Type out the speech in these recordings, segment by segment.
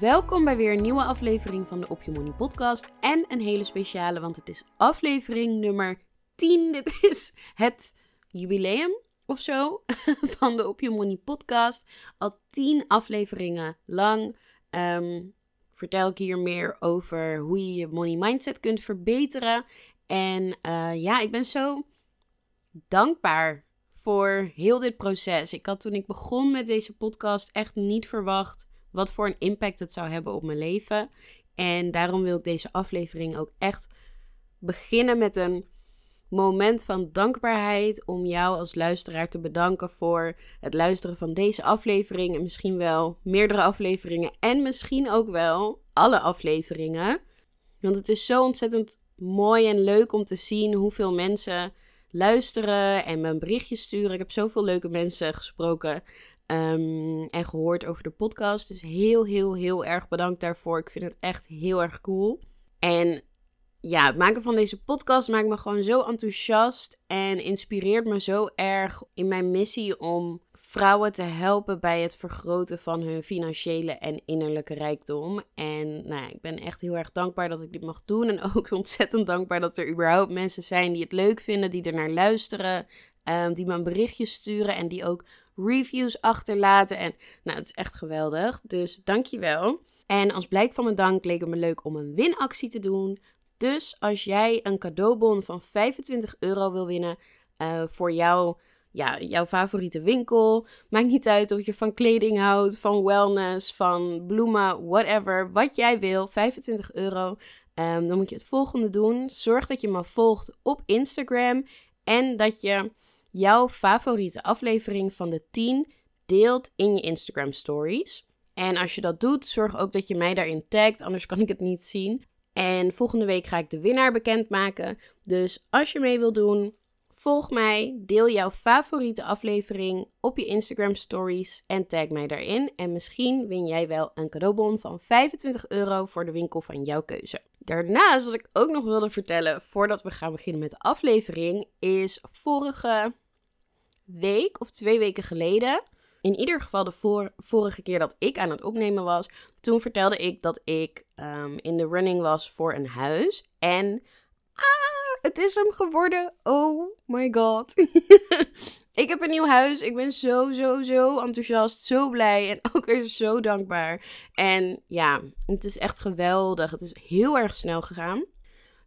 Welkom bij weer een nieuwe aflevering van de Op Je Money podcast. En een hele speciale, want het is aflevering nummer 10. Dit is het jubileum of zo van de Op Je Money podcast. Al 10 afleveringen lang ehm, vertel ik hier meer over hoe je je money mindset kunt verbeteren. En uh, ja, ik ben zo dankbaar voor heel dit proces. Ik had toen ik begon met deze podcast echt niet verwacht wat voor een impact het zou hebben op mijn leven. En daarom wil ik deze aflevering ook echt beginnen met een moment van dankbaarheid om jou als luisteraar te bedanken voor het luisteren van deze aflevering en misschien wel meerdere afleveringen en misschien ook wel alle afleveringen. Want het is zo ontzettend mooi en leuk om te zien hoeveel mensen luisteren en me een berichtje sturen. Ik heb zoveel leuke mensen gesproken Ehm, en gehoord over de podcast. Dus heel, heel, heel erg bedankt daarvoor. Ik vind het echt heel erg cool. En ja, het maken van deze podcast maakt me gewoon zo enthousiast en inspireert me zo erg in mijn missie om vrouwen te helpen bij het vergroten van hun financiële en innerlijke rijkdom. En nou, ik ben echt heel erg dankbaar dat ik dit mag doen. En ook ontzettend dankbaar dat er überhaupt mensen zijn die het leuk vinden, die er naar luisteren, um, die me een berichtje sturen en die ook reviews achterlaten. En nou, het is echt geweldig. Dus dankjewel. En als blijk van mijn dank leek het me leuk om een winactie te doen. Dus als jij een cadeaubon van 25 euro wil winnen uh, voor jou, ja, jouw favoriete winkel. Maakt niet uit of je van kleding houdt, van wellness, van bloemen, whatever. Wat jij wil, 25 euro. Um, dan moet je het volgende doen. Zorg dat je me volgt op Instagram. En dat je jouw favoriete aflevering van de 10 deelt in je Instagram stories. En als je dat doet, zorg ook dat je mij daarin tagt, anders kan ik het niet zien. En volgende week ga ik de winnaar bekendmaken. Dus als je mee wilt doen, volg mij, deel jouw favoriete aflevering op je Instagram stories en tag mij daarin. En misschien win jij wel een cadeaubon van 25 euro voor de winkel van jouw keuze. Daarnaast, wat ik ook nog wilde vertellen voordat we gaan beginnen met de aflevering, is vorige week of twee weken geleden. In ieder geval de vorige keer dat ik aan het opnemen was. Toen vertelde ik dat ik ehm, in de running was voor een huis. En ah, het is hem geworden. Oh my god. ik heb een nieuw huis. Ik ben zo, zo, zo enthousiast. Zo blij. En ook weer zo dankbaar. En ja, het is echt geweldig. Het is heel erg snel gegaan.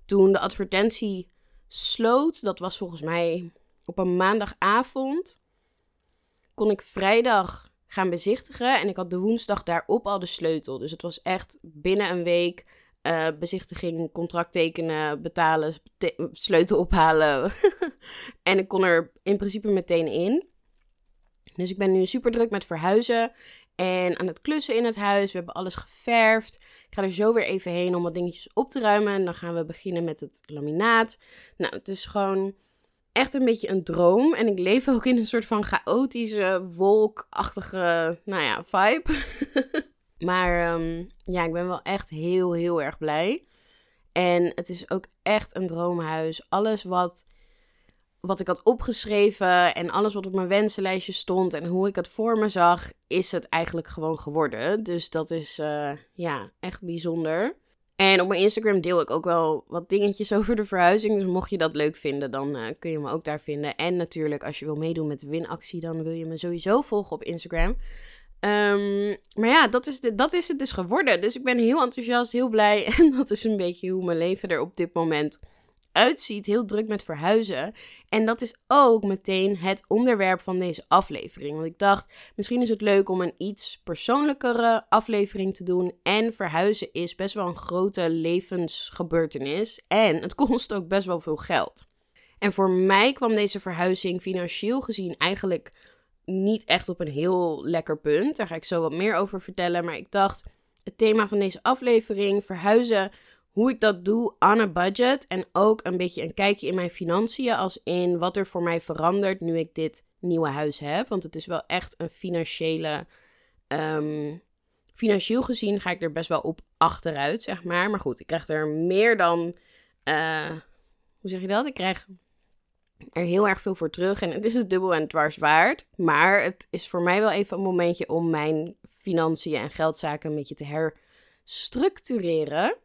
Toen de advertentie sloot, dat was volgens mij op een maandagavond kon ik vrijdag gaan bezichtigen. En ik had de woensdag daarop al de sleutel. Dus het was echt binnen een week uh, bezichtiging, contract tekenen, betalen, sleutel ophalen. en ik kon er in principe meteen in. Dus ik ben nu super druk met verhuizen en aan het klussen in het huis. We hebben alles geverfd. Ik ga er zo weer even heen om wat dingetjes op te ruimen. En dan gaan we beginnen met het laminaat. Nou, het is gewoon echt een beetje een droom. En ik leef ook in een soort van chaotische, wolkachtige, nou ja, vibe. maar ehm, ja, ik ben wel echt heel, heel erg blij. En het is ook echt een droomhuis. Alles wat, wat ik had opgeschreven en alles wat op mijn wensenlijstje stond en hoe ik het voor me zag, is het eigenlijk gewoon geworden. Dus dat is uh, ja, echt bijzonder. En op mijn Instagram deel ik ook wel wat dingetjes over de verhuizing. Dus mocht je dat leuk vinden, dan uh, kun je me ook daar vinden. En natuurlijk, als je wil meedoen met de winactie, dan wil je me sowieso volgen op Instagram. Um, maar ja, dat is, dat is het dus geworden. Dus ik ben heel enthousiast, heel blij. En dat is een beetje hoe mijn leven er op dit moment uitziet, heel druk met verhuizen. En dat is ook meteen het onderwerp van deze aflevering. Want ik dacht, misschien is het leuk om een iets persoonlijkere aflevering te doen. En verhuizen is best wel een grote levensgebeurtenis. En het kost ook best wel veel geld. En voor mij kwam deze verhuizing financieel gezien eigenlijk niet echt op een heel lekker punt. Daar ga ik zo wat meer over vertellen. Maar ik dacht, het thema van deze aflevering, verhuizen, hoe ik dat doe on a budget. En ook een beetje een kijkje in mijn financiën, als in wat er voor mij verandert nu ik dit nieuwe huis heb. Want het is wel echt een financiële. Um, financieel gezien ga ik er best wel op achteruit, zeg maar. Maar goed, ik krijg er meer dan. Uh, hoe zeg je dat? Ik krijg er heel erg veel voor terug. En het is het dubbel en dwars waard. Maar het is voor mij wel even een momentje om mijn financiën en geldzaken een beetje te herstructureren.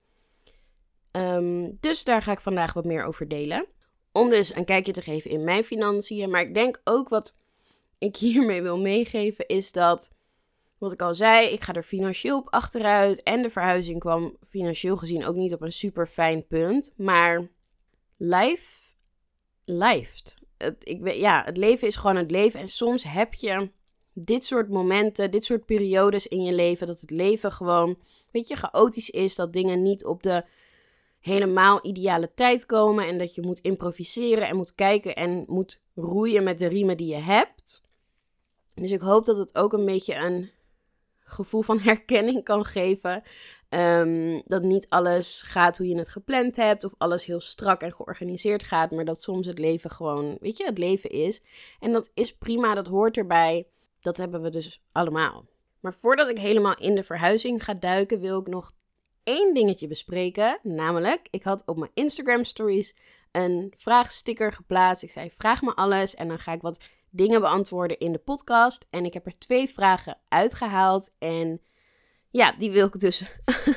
Um, dus daar ga ik vandaag wat meer over delen. Om dus een kijkje te geven in mijn financiën. Maar ik denk ook wat ik hiermee wil meegeven is dat, wat ik al zei, ik ga er financieel op achteruit. En de verhuizing kwam financieel gezien ook niet op een super fijn punt. Maar life lijft. Het, ik, ja, het leven is gewoon het leven. En soms heb je dit soort momenten, dit soort periodes in je leven. Dat het leven gewoon, weet je, chaotisch is. Dat dingen niet op de helemaal ideale tijd komen. En dat je moet improviseren en moet kijken en moet roeien met de riemen die je hebt. Dus ik hoop dat het ook een beetje een gevoel van herkenning kan geven. Um, dat niet alles gaat hoe je het gepland hebt, of alles heel strak en georganiseerd gaat, maar dat soms het leven gewoon, weet je, het leven is. En dat is prima, dat hoort erbij. Dat hebben we dus allemaal. Maar voordat ik helemaal in de verhuizing ga duiken, wil ik nog één dingetje bespreken. Namelijk, ik had op mijn Instagram stories een vraagsticker geplaatst. Ik zei: vraag me alles en dan ga ik wat dingen beantwoorden in de podcast. En ik heb er twee vragen uitgehaald en ja, die wil ik dus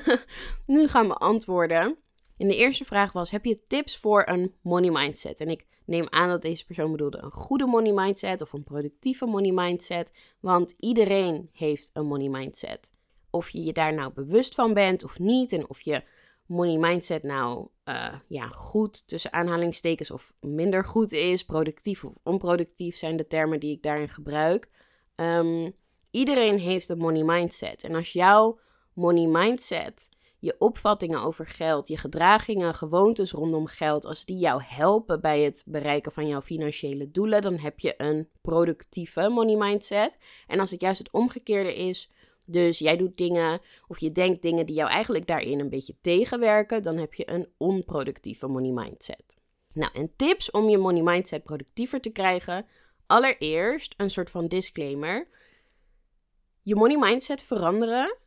nu gaan beantwoorden. En de eerste vraag was: heb je tips voor een money mindset? En ik neem aan dat deze persoon bedoelde een goede money mindset of een productieve money mindset, want iedereen heeft een money mindset. Of je je daar nou bewust van bent of niet, en of je money mindset nou uh, ja, goed tussen aanhalingstekens of minder goed is, productief of onproductief zijn de termen die ik daarin gebruik. Um, Iedereen heeft een money mindset. En als jouw money mindset, je opvattingen over geld, je gedragingen, gewoontes rondom geld, als die jou helpen bij het bereiken van jouw financiële doelen, dan heb je een productieve money mindset. En als het juist het omgekeerde is, dus jij doet dingen of je denkt dingen die jou eigenlijk daarin een beetje tegenwerken, dan heb je een onproductieve money mindset. Nou, en tips om je money mindset productiever te krijgen. Allereerst een soort van disclaimer. Je money mindset veranderen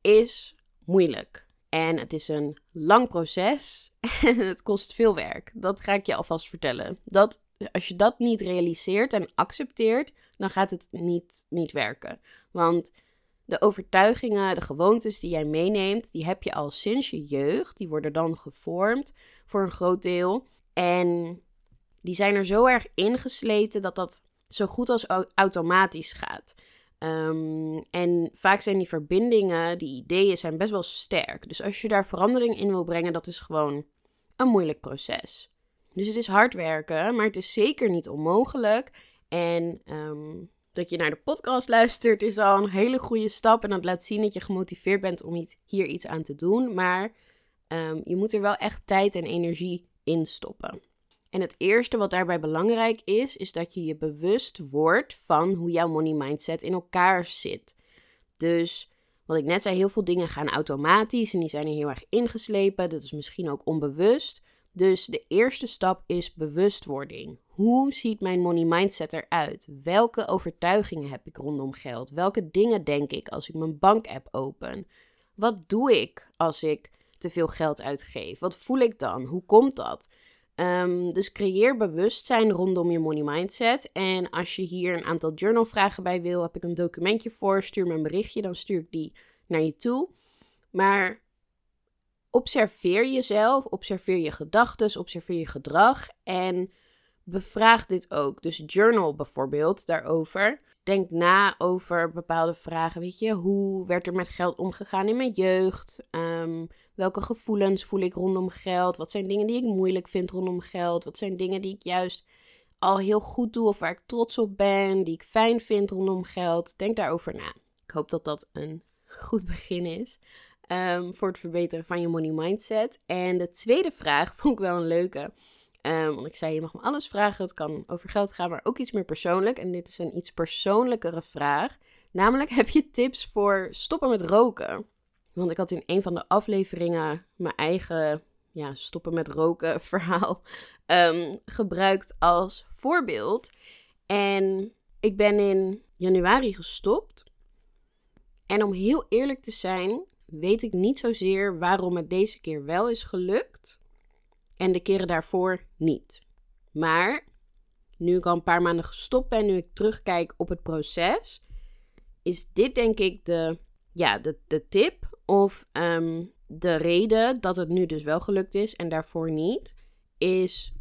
is moeilijk. En het is een lang proces en het kost veel werk. Dat ga ik je alvast vertellen. Dat, als je dat niet realiseert en accepteert, dan gaat het niet, niet werken. Want de overtuigingen, de gewoontes die jij meeneemt, die heb je al sinds je jeugd. Die worden dan gevormd voor een groot deel. En die zijn er zo erg ingesleten dat dat zo goed als automatisch gaat. Ehm, en vaak zijn die verbindingen, die ideeën zijn best wel sterk. Dus als je daar verandering in wil brengen, dat is gewoon een moeilijk proces. Dus het is hard werken, maar het is zeker niet onmogelijk. En ehm, dat je naar de podcast luistert is al een hele goede stap. En dat laat zien dat je gemotiveerd bent om hier iets aan te doen. Maar um, je moet er wel echt tijd en energie in stoppen. En het eerste wat daarbij belangrijk is, is dat je je bewust wordt van hoe jouw money mindset in elkaar zit. Dus wat ik net zei, heel veel dingen gaan automatisch en die zijn er heel erg ingeslepen. Dat is misschien ook onbewust. Dus de eerste stap is bewustwording. Hoe ziet mijn money mindset eruit? Welke overtuigingen heb ik rondom geld? Welke dingen denk ik als ik mijn bankapp open? Wat doe ik als ik te veel geld uitgeef? Wat voel ik dan? Hoe komt dat? Ehm, dus creëer bewustzijn rondom je money mindset. En als je hier een aantal journalvragen bij wil, heb ik een documentje voor. Stuur me een berichtje, dan stuur ik die naar je toe. Maar observeer jezelf, observeer je gedachten, observeer je gedrag. En bevraag dit ook. Dus journal bijvoorbeeld daarover. Denk na over bepaalde vragen. Weet je, hoe werd er met geld omgegaan in mijn jeugd? Ehm, welke gevoelens voel ik rondom geld? Wat zijn dingen die ik moeilijk vind rondom geld? Wat zijn dingen die ik juist al heel goed doe of waar ik trots op ben, die ik fijn vind rondom geld? Denk daarover na. Ik hoop dat dat een goed begin is. Ehm, voor het verbeteren van je money mindset. En de tweede vraag vond ik wel een leuke. Um, want ik zei, je mag me alles vragen. Het kan over geld gaan, maar ook iets meer persoonlijk. En dit is een iets persoonlijkere vraag. Namelijk, heb je tips voor stoppen met roken? Want ik had in een van de afleveringen mijn eigen ja, stoppen met roken verhaal um, gebruikt als voorbeeld. En ik ben in januari gestopt. En om heel eerlijk te zijn, weet ik niet zozeer waarom het deze keer wel is gelukt en de keren daarvoor niet. Maar nu ik al een paar maanden gestopt ben, nu ik terugkijk op het proces, is dit denk ik de, ja, de, de tip of ehm, de reden dat het nu dus wel gelukt is en daarvoor niet, is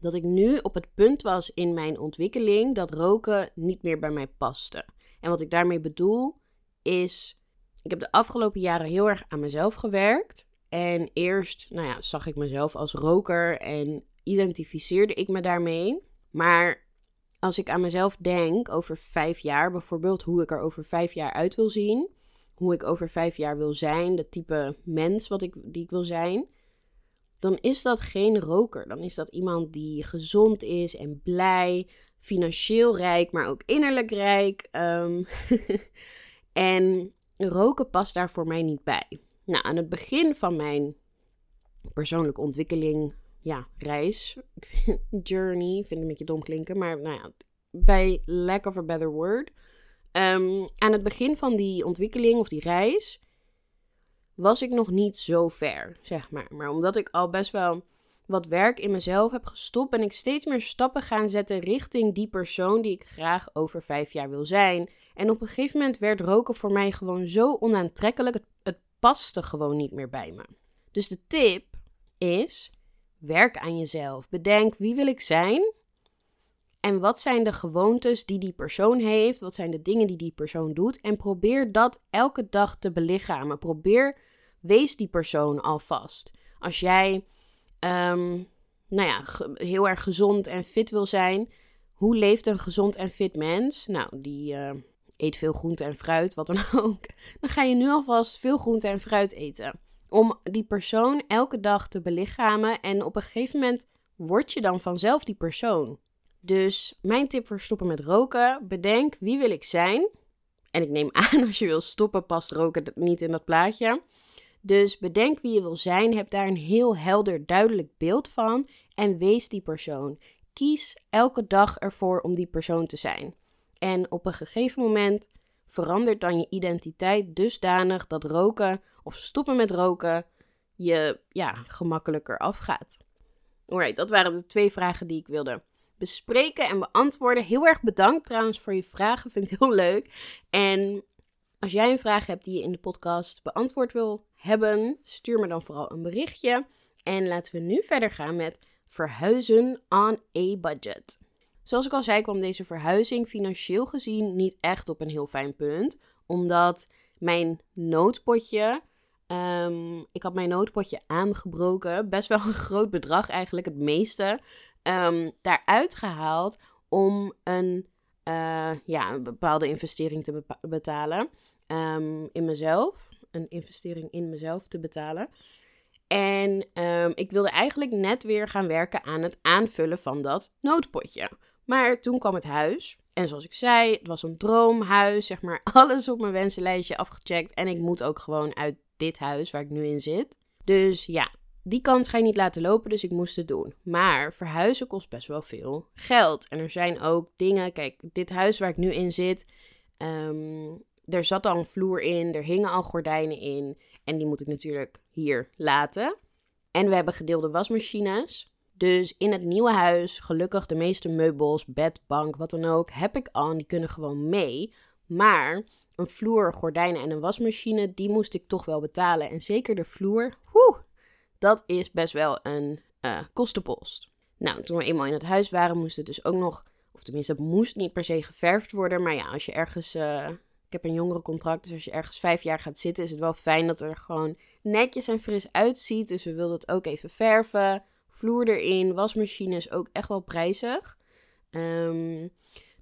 dat ik nu op het punt was in mijn ontwikkeling dat roken niet meer bij mij paste. En wat ik daarmee bedoel is, ik heb de afgelopen jaren heel erg aan mezelf gewerkt. En eerst, nou ja, zag ik mezelf als roker en identificeerde ik me daarmee. Maar als ik aan mezelf denk over vijf jaar, bijvoorbeeld hoe ik er over vijf jaar uit wil zien, hoe ik over vijf jaar wil zijn, de type mens wat ik, die ik wil zijn, dan is dat geen roker. Dan is dat iemand die gezond is en blij, financieel rijk, maar ook innerlijk rijk. Um, en roken past daar voor mij niet bij. Nou, aan het begin van mijn persoonlijke ontwikkeling, ja, reis, journey, vind ik een beetje dom klinken, maar nou ja, bij lack of a better word. Um, aan het begin van die ontwikkeling of die reis was ik nog niet zo ver, zeg maar. Maar omdat ik al best wel wat werk in mezelf heb gestopt, ben ik steeds meer stappen gaan zetten richting die persoon die ik graag over vijf jaar wil zijn. En op een gegeven moment werd roken voor mij gewoon zo onaantrekkelijk. Het, het paste gewoon niet meer bij me. Dus de tip is: werk aan jezelf. Bedenk wie wil ik zijn en wat zijn de gewoontes die die persoon heeft? Wat zijn de dingen die die persoon doet? En probeer dat elke dag te belichamen. Probeer, wees die persoon alvast. Als jij, um, nou ja, heel erg gezond en fit wil zijn, hoe leeft een gezond en fit mens? Nou, die uh, eet veel groente en fruit, wat dan ook. Dan ga je nu alvast veel groente en fruit eten. Om die persoon elke dag te belichamen. En op een gegeven moment word je dan vanzelf die persoon. Dus mijn tip voor stoppen met roken: bedenk wie wil ik zijn. En ik neem aan als je wil stoppen, past roken niet in dat plaatje. Dus bedenk wie je wil zijn, heb daar een heel helder, duidelijk beeld van en wees die persoon. Kies elke dag ervoor om die persoon te zijn. En op een gegeven moment verandert dan je identiteit dusdanig dat roken of stoppen met roken je ja, gemakkelijker afgaat. Alright, dat waren de twee vragen die ik wilde bespreken en beantwoorden. Heel erg bedankt trouwens voor je vragen. Vind ik heel leuk. En als jij een vraag hebt die je in de podcast beantwoord wil hebben, stuur me dan vooral een berichtje. En laten we nu verder gaan met verhuizen on a budget. Zoals ik al zei, kwam deze verhuizing financieel gezien niet echt op een heel fijn punt. Omdat mijn noodpotje. Um, ik had mijn noodpotje aangebroken. Best wel een groot bedrag eigenlijk, het meeste um, daaruit gehaald om een, uh, ja, een bepaalde investering te betalen um, in mezelf. Een investering in mezelf te betalen. En ik wilde eigenlijk net weer gaan werken aan het aanvullen van dat noodpotje. Maar toen kwam het huis. En zoals ik zei, het was een droomhuis. Zeg maar alles op mijn wensenlijstje afgecheckt. En ik moet ook gewoon uit dit huis waar ik nu in zit. Dus ja, die kans ga je niet laten lopen, dus ik moest het doen. Maar verhuizen kost best wel veel geld. En er zijn ook dingen. Kijk, dit huis waar ik nu in zit. Um, er zat al een vloer in, er hingen al gordijnen in. En die moet ik natuurlijk hier laten. En we hebben gedeelde wasmachines. Dus in het nieuwe huis, gelukkig de meeste meubels, bed, bank, wat dan ook, heb ik al. Die kunnen gewoon mee. Maar een vloer, gordijnen en een wasmachine, die moest ik toch wel betalen. En zeker de vloer, woe, dat is best wel een uh, kostenpost. Nou, toen we eenmaal in het huis waren, moest het dus ook nog, of tenminste, het moest niet per se geverfd worden. Maar ja, als je ergens, uh, ik heb een jongere contract, dus als je ergens vijf jaar gaat zitten, is het wel fijn dat er gewoon netjes en fris uitziet. Dus we wilden het ook even verven. Vloer erin, wasmachine is ook echt wel prijzig. Ehm,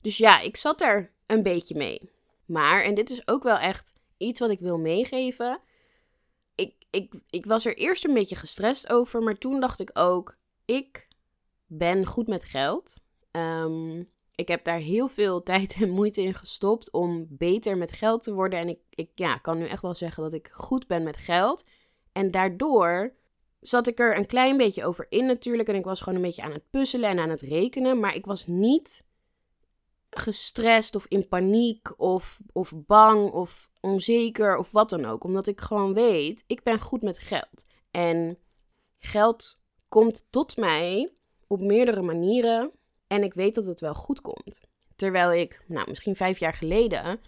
dus ja, ik zat er een beetje mee. Maar, en dit is ook wel echt iets wat ik wil meegeven. Ik, ik, ik was er eerst een beetje gestrest over, maar toen dacht ik ook, ik ben goed met geld. Ehm, ik heb daar heel veel tijd en moeite in gestopt om beter met geld te worden. En ik, ik ja, kan nu echt wel zeggen dat ik goed ben met geld. En daardoor zat ik er een klein beetje over in natuurlijk. En ik was gewoon een beetje aan het puzzelen en aan het rekenen. Maar ik was niet gestrest of in paniek of, of bang of onzeker of wat dan ook. Omdat ik gewoon weet, ik ben goed met geld. En geld komt tot mij op meerdere manieren. En ik weet dat het wel goed komt. Terwijl ik, nou, misschien vijf jaar geleden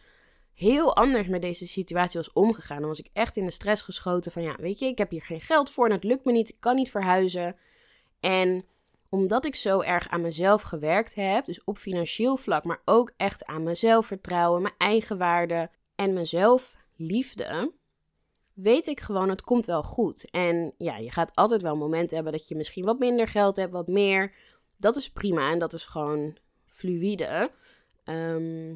heel anders met deze situatie was omgegaan. Dan was ik echt in de stress geschoten van, ja, weet je, ik heb hier geen geld voor en het lukt me niet, ik kan niet verhuizen. En omdat ik zo erg aan mezelf gewerkt heb, dus op financieel vlak, maar ook echt aan mezelf vertrouwen, mijn eigen waarde en mezelf liefde, weet ik gewoon, het komt wel goed. En ja, je gaat altijd wel momenten hebben dat je misschien wat minder geld hebt, wat meer. Dat is prima en dat is gewoon fluïde. Ehm,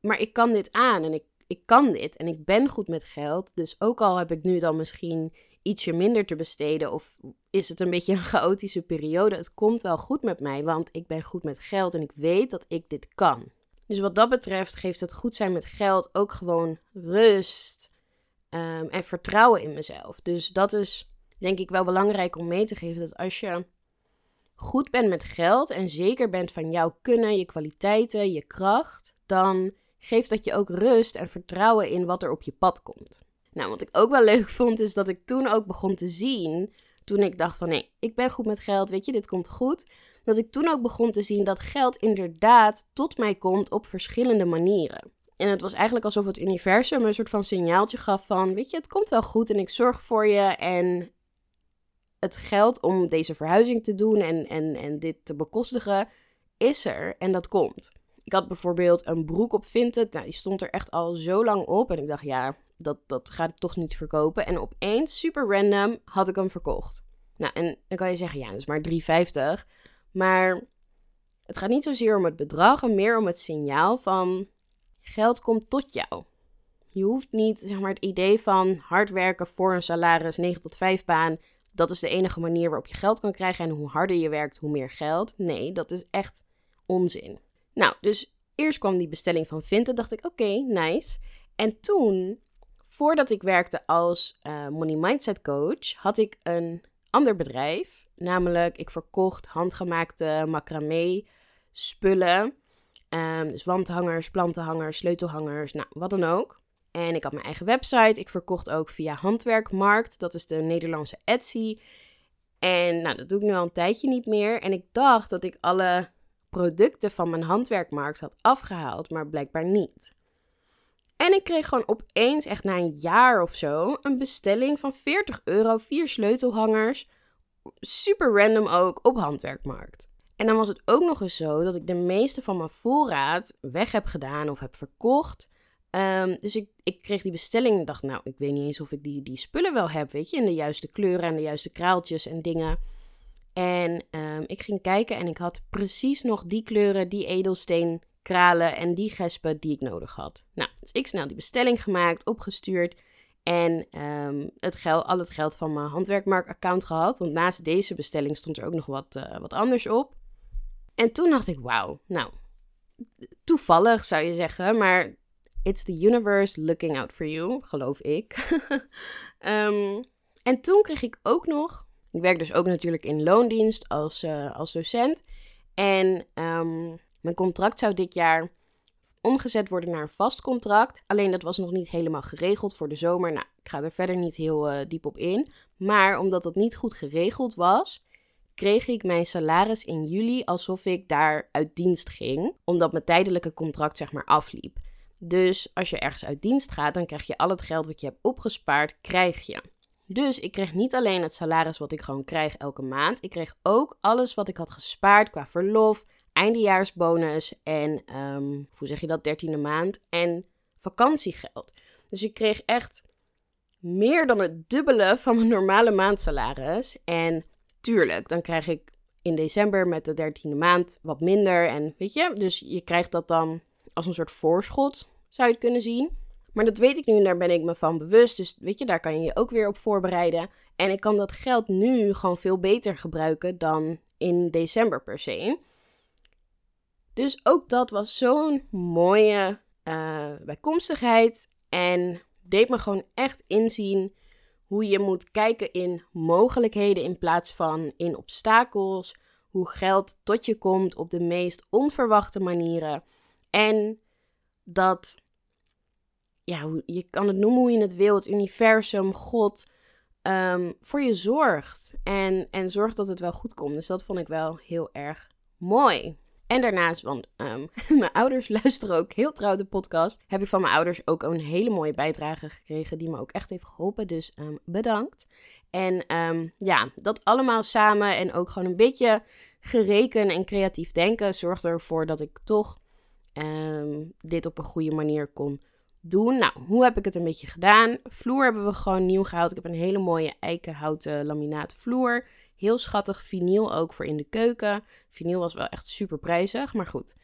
maar ik kan dit aan en ik, ik kan dit en ik ben goed met geld. Dus ook al heb ik nu dan misschien ietsje minder te besteden of is het een beetje een chaotische periode, het komt wel goed met mij, want ik ben goed met geld en ik weet dat ik dit kan. Dus wat dat betreft geeft het goed zijn met geld ook gewoon rust ehm, en vertrouwen in mezelf. Dus dat is denk ik wel belangrijk om mee te geven dat als je goed bent met geld en zeker bent van jouw kunnen, je kwaliteiten, je kracht, dan geeft dat je ook rust en vertrouwen in wat er op je pad komt. Nou, wat ik ook wel leuk vond, is dat ik toen ook begon te zien, toen ik dacht van nee, ik ben goed met geld, weet je, dit komt goed. Dat ik toen ook begon te zien dat geld inderdaad tot mij komt op verschillende manieren. En het was eigenlijk alsof het universum een soort van signaaltje gaf van, weet je, het komt wel goed en ik zorg voor je en het geld om deze verhuizing te doen en, en, en dit te bekostigen is er en dat komt. Ik had bijvoorbeeld een broek op Vinted. Nou, die stond er echt al zo lang op. En ik dacht, ja, dat, dat gaat ik toch niet verkopen. En opeens, super random, had ik hem verkocht. Nou, en dan kan je zeggen, ja, dat is maar 3,50. Maar het gaat niet zozeer om het bedrag, maar meer om het signaal van geld komt tot jou. Je hoeft niet, zeg maar, het idee van hard werken voor een salaris, 9 tot 5 baan. Dat is de enige manier waarop je geld kan krijgen. En hoe harder je werkt, hoe meer geld. Nee, dat is echt onzin. Nou, dus eerst kwam die bestelling van Vinted. Dacht ik, oké, nice. En toen, voordat ik werkte als uh, Money Mindset Coach, had ik een ander bedrijf. Namelijk, ik verkocht handgemaakte macramé spullen. Um, dus wandhangers, plantenhangers, sleutelhangers, nou, wat dan ook. En ik had mijn eigen website. Ik verkocht ook via Handwerkmarkt. Dat is de Nederlandse Etsy. En nou, dat doe ik nu al een tijdje niet meer. En ik dacht dat ik alle producten van mijn handwerkmarkt had afgehaald, maar blijkbaar niet. En ik kreeg gewoon opeens, echt na een jaar of zo, een bestelling van 40 euro, vier sleutelhangers. Super random ook op handwerkmarkt. En dan was het ook nog eens zo dat ik de meeste van mijn voorraad weg heb gedaan of heb verkocht. Ehm, dus ik, ik kreeg die bestelling en dacht, nou, ik weet niet eens of ik die, die spullen wel heb, weet je, in de juiste kleuren en de juiste kraaltjes en dingen. En um, ik ging kijken en ik had precies nog die kleuren, die edelsteen kralen en die gespen die ik nodig had. Nou, dus ik snel die bestelling gemaakt, opgestuurd en um, het geld, al het geld van mijn handwerkmarkt-account gehad. Want naast deze bestelling stond er ook nog wat, uh, wat anders op. En toen dacht ik, wauw, nou, toevallig zou je zeggen, maar it's the universe looking out for you, geloof ik. um, en toen kreeg ik ook nog ik werk dus ook natuurlijk in loondienst als, uh, als docent. En um, mijn contract zou dit jaar omgezet worden naar een vast contract. Alleen dat was nog niet helemaal geregeld voor de zomer. Nou, ik ga er verder niet heel uh, diep op in. Maar omdat dat niet goed geregeld was, kreeg ik mijn salaris in juli alsof ik daar uit dienst ging. Omdat mijn tijdelijke contract zeg maar afliep. Dus als je ergens uit dienst gaat, dan krijg je al het geld wat je hebt opgespaard, krijg je. Dus ik kreeg niet alleen het salaris wat ik gewoon krijg elke maand. Ik kreeg ook alles wat ik had gespaard qua verlof, eindejaarsbonus en, ehm, hoe zeg je dat, dertiende maand en vakantiegeld. Dus ik kreeg echt meer dan het dubbele van mijn normale maandsalaris. En tuurlijk, dan krijg ik in december met de dertiende maand wat minder. En weet je, dus je krijgt dat dan als een soort voorschot, zou je het kunnen zien. Maar dat weet ik nu en daar ben ik me van bewust. Dus weet je, daar kan je je ook weer op voorbereiden. En ik kan dat geld nu gewoon veel beter gebruiken dan in december per se. Dus ook dat was zo'n mooie uh, bijkomstigheid. En deed me gewoon echt inzien hoe je moet kijken in mogelijkheden in plaats van in obstakels. Hoe geld tot je komt op de meest onverwachte manieren. En dat, ja, je kan het noemen hoe je het wil, het universum, God, um, voor je zorgt. En, en zorgt dat het wel goed komt. Dus dat vond ik wel heel erg mooi. En daarnaast, want um, mijn ouders luisteren ook heel trouw de podcast, heb ik van mijn ouders ook een hele mooie bijdrage gekregen die me ook echt heeft geholpen. Dus um, bedankt. En ja, dat allemaal samen en ook gewoon een beetje gereken en creatief denken zorgde ervoor dat ik toch dit op een goede manier kon doen. Nou, hoe heb ik het een beetje gedaan? Vloer hebben we gewoon nieuw gehaald. Ik heb een hele mooie eikenhouten laminaat vloer. Heel schattig vinyl ook voor in de keuken. Vinyl was wel echt super prijzig, maar goed.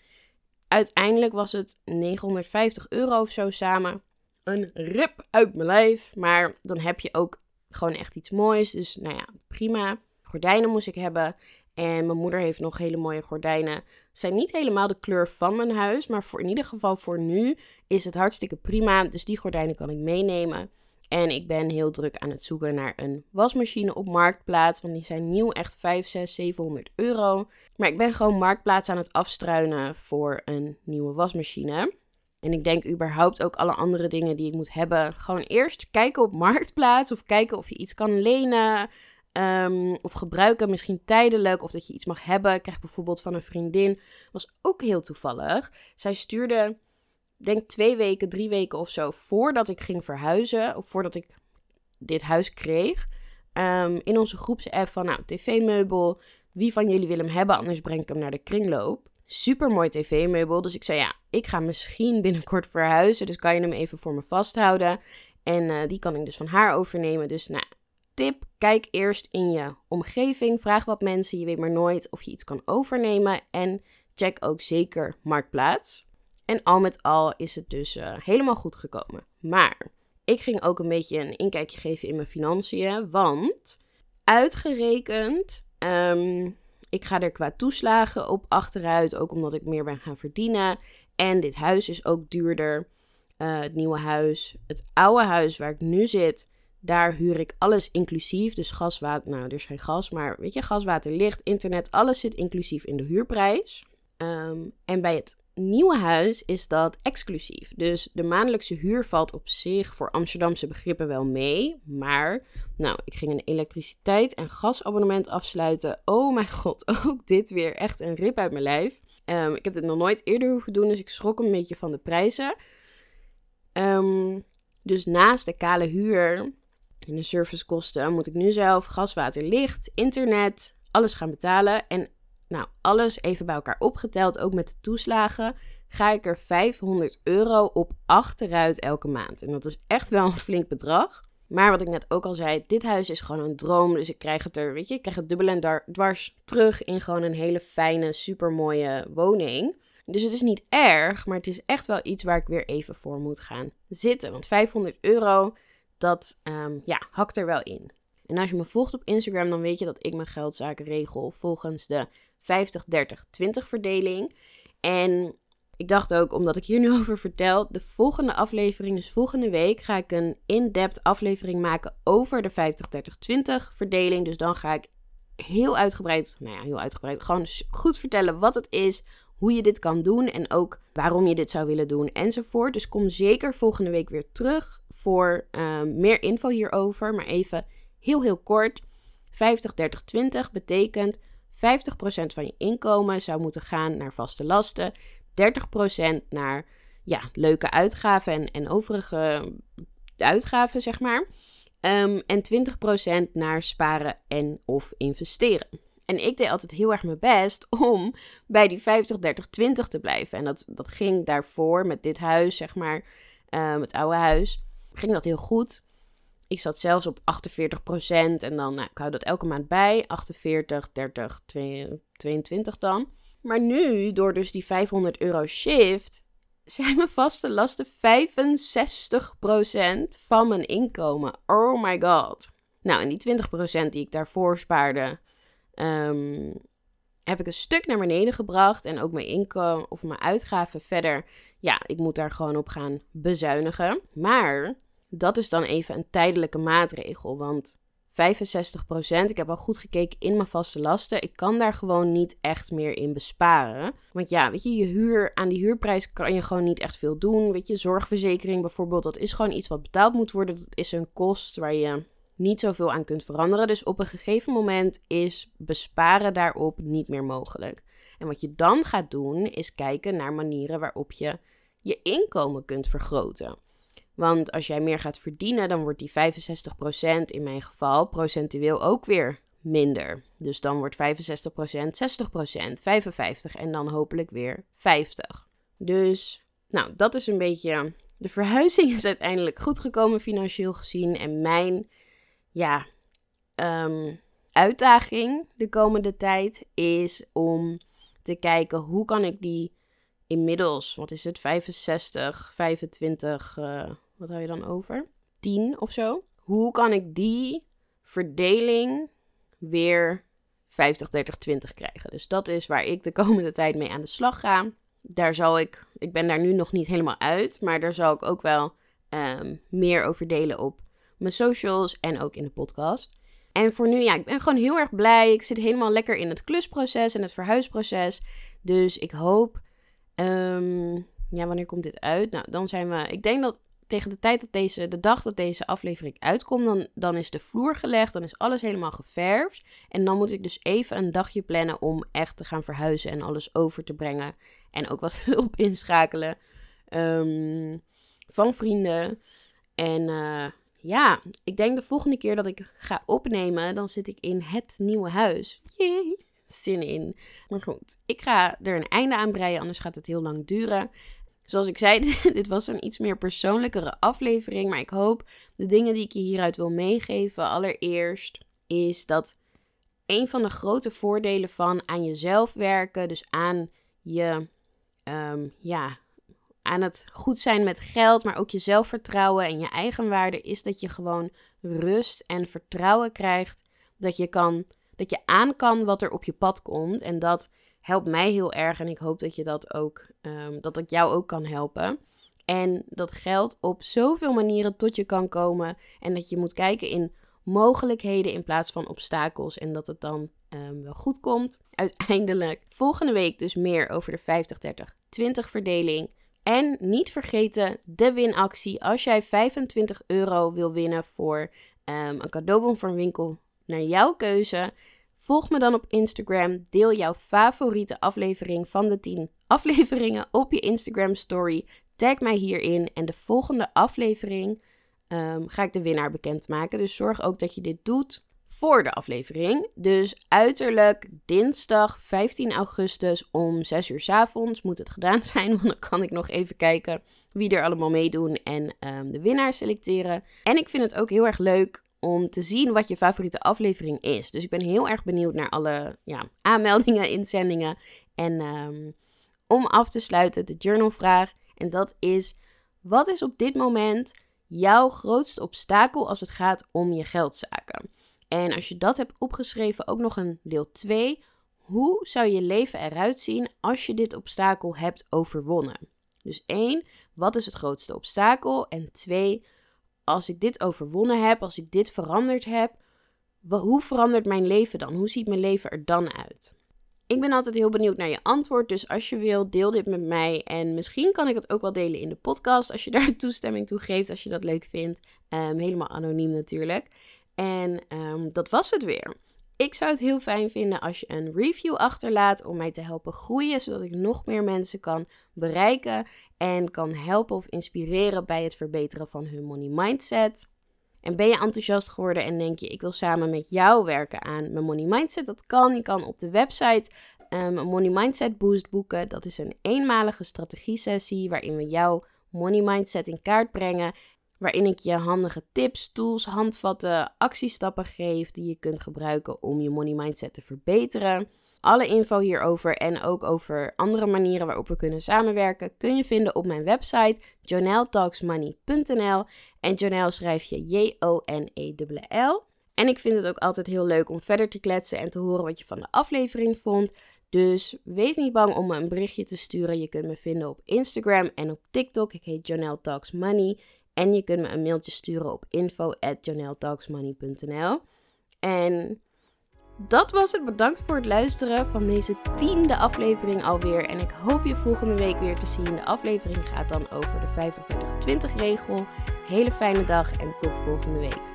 Uiteindelijk was het 950 euro of zo samen. Een rip uit mijn lijf, maar dan heb je ook gewoon echt iets moois. Dus nou ja, prima. Gordijnen moest ik hebben. En mijn moeder heeft nog hele mooie gordijnen. Zijn niet helemaal de kleur van mijn huis, maar voor in ieder geval voor nu is het hartstikke prima. Dus die gordijnen kan ik meenemen. En ik ben heel druk aan het zoeken naar een wasmachine op Marktplaats. Want die zijn nieuw echt 5, 6, 700 euro. Maar ik ben gewoon Marktplaats aan het afstruinen voor een nieuwe wasmachine. En ik denk überhaupt ook alle andere dingen die ik moet hebben. Gewoon eerst kijken op Marktplaats. Of kijken of je iets kan lenen. Um, of gebruiken, misschien tijdelijk. Of dat je iets mag hebben. Ik krijg bijvoorbeeld van een vriendin. Was ook heel toevallig. Zij stuurde denk twee weken, drie weken of zo voordat ik ging verhuizen, of voordat ik dit huis kreeg, um, in onze groepsapp van, nou, tv-meubel, wie van jullie wil hem hebben, anders breng ik hem naar de kringloop. Super mooi tv-meubel, dus ik zei, ja, ik ga misschien binnenkort verhuizen, dus kan je hem even voor me vasthouden. En uh, die kan ik dus van haar overnemen. Dus, nou, kijk eerst in je omgeving, vraag wat mensen, je weet maar nooit of je iets kan overnemen. En check ook zeker Marktplaats. En al met al is het dus uh, helemaal goed gekomen. Maar ik ging ook een beetje een inkijkje geven in mijn financiën. Want uitgerekend, um, ik ga er qua toeslagen op achteruit. Ook omdat ik meer ben gaan verdienen. En dit huis is ook duurder. Uh, het nieuwe huis. Het oude huis waar ik nu zit. Daar huur ik alles inclusief. Dus gas, water. Nou, er is geen gas. Maar weet je, gas, water, licht, internet. Alles zit inclusief in de huurprijs. Um, en bij het nieuwe huis is dat exclusief. Dus de maandelijkse huur valt op zich voor Amsterdamse begrippen wel mee. Maar, nou, ik ging een elektriciteit- en gasabonnement afsluiten. Oh mijn god, ook dit weer echt een rip uit mijn lijf. Um, ik heb dit nog nooit eerder hoeven doen, dus ik schrok een beetje van de prijzen. Um, dus naast de kale huur en de servicekosten moet ik nu zelf gas, water, licht, internet, alles gaan betalen. En nou, alles even bij elkaar opgeteld, ook met de toeslagen, ga ik er 500 euro op achteruit elke maand. En dat is echt wel een flink bedrag. Maar wat ik net ook al zei, dit huis is gewoon een droom. Dus ik krijg het er, weet je, ik krijg het dubbel en dwars terug in gewoon een hele fijne, supermooie woning. Dus het is niet erg, maar het is echt wel iets waar ik weer even voor moet gaan zitten. Want 500 euro, dat um, ja, hakt er wel in. En als je me volgt op Instagram, dan weet je dat ik mijn geldzaken regel volgens de 50, 30, 20 verdeling. En ik dacht ook, omdat ik hier nu over vertel, de volgende aflevering, dus volgende week, ga ik een in-depth aflevering maken over de 50, 30, 20 verdeling. Dus dan ga ik heel uitgebreid, nou ja, heel uitgebreid, gewoon goed vertellen wat het is, hoe je dit kan doen en ook waarom je dit zou willen doen enzovoort. Dus kom zeker volgende week weer terug voor uh, meer info hierover. Maar even heel, heel kort. 50, 30, 20 betekent 50% van je inkomen zou moeten gaan naar vaste lasten, 30% naar ja, leuke uitgaven en, en overige uitgaven, zeg maar. Ehm, en 20% naar sparen en of investeren. En ik deed altijd heel erg mijn best om bij die 50, 30, 20 te blijven. En dat, dat ging daarvoor met dit huis, zeg maar, um, het oude huis, ging dat heel goed. Ik zat zelfs op 48% en dan, nou, ik hou dat elke maand bij. 48, 30, 22 dan. Maar nu, door dus die 500 euro shift, zijn mijn vaste lasten 65% van mijn inkomen. Oh my god. Nou, en die 20% die ik daarvoor spaarde, um, heb ik een stuk naar beneden gebracht. En ook mijn inkomen of mijn uitgaven verder. Ja, ik moet daar gewoon op gaan bezuinigen. Maar dat is dan even een tijdelijke maatregel. Want 65%, ik heb al goed gekeken in mijn vaste lasten. Ik kan daar gewoon niet echt meer in besparen. Want ja, weet je, je huur, aan die huurprijs kan je gewoon niet echt veel doen. Weet je, zorgverzekering bijvoorbeeld, dat is gewoon iets wat betaald moet worden. Dat is een kost waar je niet zoveel aan kunt veranderen. Dus op een gegeven moment is besparen daarop niet meer mogelijk. En wat je dan gaat doen, is kijken naar manieren waarop je je inkomen kunt vergroten. Want als jij meer gaat verdienen, dan wordt die 65% in mijn geval procentueel ook weer minder. Dus dan wordt 65% 60%, 55% en dan hopelijk weer 50. Dus, nou, dat is een beetje. De verhuizing is uiteindelijk goed gekomen financieel gezien. En mijn, ja, um, uitdaging de komende tijd is om te kijken hoe kan ik die inmiddels, wat is het, 65, 25, uh, wat hou je dan over? 10 of zo. Hoe kan ik die verdeling weer 50, 30, 20 krijgen? Dus dat is waar ik de komende tijd mee aan de slag ga. Daar zal ik, ik ben daar nu nog niet helemaal uit, maar daar zal ik ook wel um, meer over delen op mijn socials en ook in de podcast. En voor nu, ja, ik ben gewoon heel erg blij. Ik zit helemaal lekker in het klusproces en het verhuisproces. Dus ik hoop Um, ja, wanneer komt dit uit? Nou, dan zijn we. Ik denk dat tegen de tijd dat deze, de dag dat deze aflevering uitkomt, dan, dan is de vloer gelegd, dan is alles helemaal geverfd. En dan moet ik dus even een dagje plannen om echt te gaan verhuizen en alles over te brengen. En ook wat hulp inschakelen um, van vrienden. En uh, ja, ik denk de volgende keer dat ik ga opnemen, dan zit ik in het nieuwe huis. Yay! zin in. Maar goed, ik ga er een einde aan breien, anders gaat het heel lang duren. Zoals ik zei, dit was een iets meer persoonlijkere aflevering. Maar ik hoop de dingen die ik je hieruit wil meegeven. Allereerst is dat een van de grote voordelen van aan jezelf werken, dus aan je, um, ja, aan het goed zijn met geld, maar ook je zelfvertrouwen en je eigenwaarde, is dat je gewoon rust en vertrouwen krijgt. Dat je kan dat je aan kan wat er op je pad komt. En dat helpt mij heel erg. En ik hoop dat je dat ook, um, dat het jou ook kan helpen. En dat geld op zoveel manieren tot je kan komen. En dat je moet kijken in mogelijkheden in plaats van obstakels. En dat het dan um, wel goed komt. Uiteindelijk volgende week dus meer over de 50-30-20 verdeling. En niet vergeten de winactie. Als jij 25 euro wil winnen voor um, een cadeaubon voor een winkel naar jouw keuze. Volg me dan op Instagram. Deel jouw favoriete aflevering van de 10 afleveringen op je Instagram story. Tag mij hierin. En de volgende aflevering um, ga ik de winnaar bekendmaken. Dus zorg ook dat je dit doet voor de aflevering. Dus uiterlijk dinsdag 15 augustus om 6 uur s avonds moet het gedaan zijn. Want dan kan ik nog even kijken wie er allemaal meedoen en um, de winnaar selecteren. En ik vind het ook heel erg leuk om te zien wat je favoriete aflevering is. Dus ik ben heel erg benieuwd naar alle ja, aanmeldingen, inzendingen. En um, om af te sluiten de journalvraag. En dat is: wat is op dit moment jouw grootste obstakel als het gaat om je geldzaken? En als je dat hebt opgeschreven, ook nog een deel 2. Hoe zou je leven eruit zien als je dit obstakel hebt overwonnen? Dus één, wat is het grootste obstakel? En twee, als ik dit overwonnen heb, als ik dit veranderd heb, hoe verandert mijn leven dan? Hoe ziet mijn leven er dan uit? Ik ben altijd heel benieuwd naar je antwoord, dus als je wil, deel dit met mij. En misschien kan ik het ook wel delen in de podcast, als je daar toestemming toe geeft, als je dat leuk vindt. Um, helemaal anoniem natuurlijk. En um, dat was het weer. Ik zou het heel fijn vinden als je een review achterlaat om mij te helpen groeien, zodat ik nog meer mensen kan bereiken en kan helpen of inspireren bij het verbeteren van hun money mindset. En ben je enthousiast geworden en denk je, ik wil samen met jou werken aan mijn money mindset? Dat kan. Je kan op de website um, money mindset boost boeken. Dat is een eenmalige strategie sessie waarin we jouw money mindset in kaart brengen. Waarin ik je handige tips, tools, handvatten, actiestappen geef die je kunt gebruiken om je money mindset te verbeteren. Alle info hierover en ook over andere manieren waarop we kunnen samenwerken kun je vinden op mijn website joneltalksmoney.nl. En Jonel schrijf je J-O-N-E-L-L. En ik vind het ook altijd heel leuk om verder te kletsen en te horen wat je van de aflevering vond. Dus wees niet bang om me een berichtje te sturen. Je kunt me vinden op Instagram en op TikTok. Ik heet Jonel Talks Money. En je kunt me een mailtje sturen op info at En dat was het. Bedankt voor het luisteren van deze tiende aflevering alweer. En ik hoop je volgende week weer te zien. De aflevering gaat dan over de 50-20 regel. Hele fijne dag en tot volgende week.